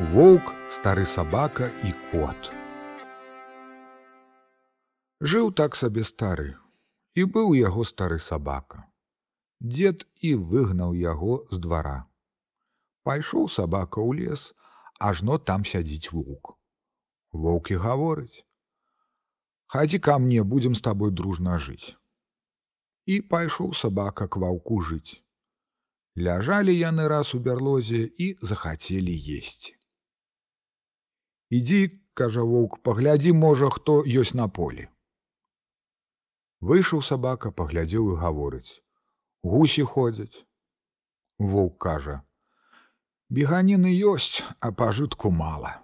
Воўк, стары сабака і кот. Жыў так сабе стары, і быў яго стары сабака. Дед і выгнаў яго з двара. Пайшоў сабака ў лес, ажно там сядзіць воўк. Воўк і гаворыць: « Хадзі ка мне будзем з табой дружна жыць. І пайшоў сабака к ваўку жыць. Ляжалі яны раз у бярлозе і захацелі есці. Ідзі, кажа воўк, паглядзі, можа, хто ёсць на полі. Выйшаў сабака, паглядзеў і гаворыць: « Гусі ходзяць. Воўк кажа: « Беганіны ёсць, а пажытку мала.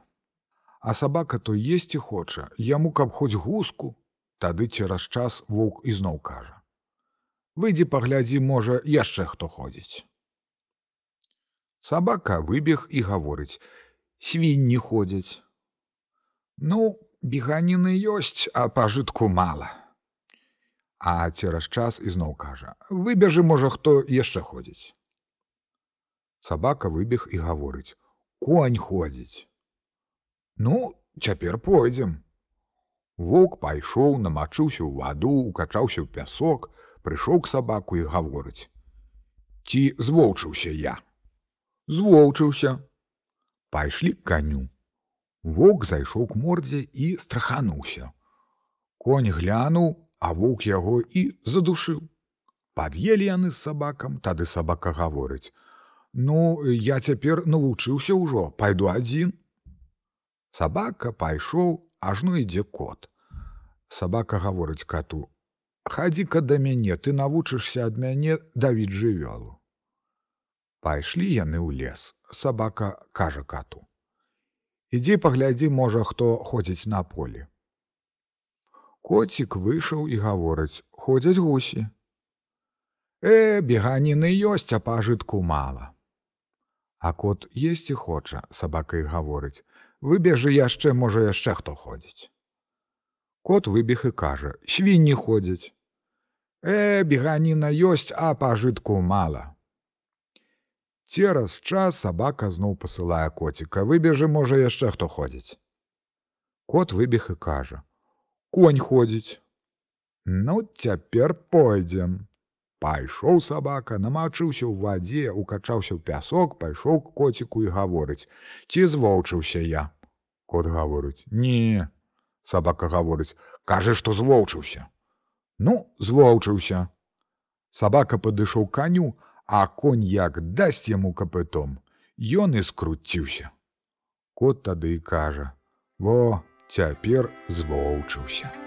А сабака то есці хоча, яму каб хоць гуску, Тады цераз час воўк ізноў кажа: « Выйдзі паглядзі, можа, яшчэ хто ходзіць. Сабака выбег і гаворыць: « Свінні ходзяць. Ну, беганіны ёсць, а пажытку мала. А цераз час ізноў кажа: « Выбежы, можа, хто яшчэ ходзіць. Сабака выбег і гаворыць: « Конь ходзіць. Ну, цяпер пойдзем. Воўк пайшоў, намачыўся ў ваду, укачаўся ў пясок, прыйшоў к сабаку і гаворыць: « Ці звоўчыўся я. Звоўчыўся. Пайшлі к каню. Воўк зайшоў к мордзе і страхануўся. Конь глянуў, а воўк яго і задушыў. Пад'елі яны з сабакам, тады сабака гаворыць: « Ну, я цяпер навучыўся ўжо, пайду адзін. Сабака пайшоў, ажно ідзе кот. Сабака гаворыць кату: « Хадзі-ка да мяне, ты навучышся ад мяне давіць жывёлу. Пайшлі яны ў лес. Сабака кажа кату: Ідзі паглядзі, можа, хто ходзіць на полі. Коцік выйшаў і гаворыць: ходзяць гусі. Э, беганіны ёсць, а пажытку мала. А кот есці хоча, сабака і гаворыць: Выбежы яшчэ, можа, яшчэ хто ходзіць. Кот выбег і кажа: свінні ходзяць. Э, беганіна ёсць, а пажытку мала. Цераз час сабака зноў пасылае коціка, выбежы, можа, яшчэ хто ходзіць. Кот выбег і кажа: « Конь ходзіць. Ну, цяпер пойдзем. Пайшоў сабака, намачыўся ў вадзе, укачаўся ў пясок, пайшоў к коціку і гаворыць: « Ці звоўчыўся я. Кот гаворыць: « Не. Сабака гаворыць: « Кажы, што звоўчыўся. Ну, звоўчыўся. Сабака падышоў каню, а конь як дасць яму капытом, Ён і скруціўся. Кот тады і кажа: « Во, цяпер звоўчыўся.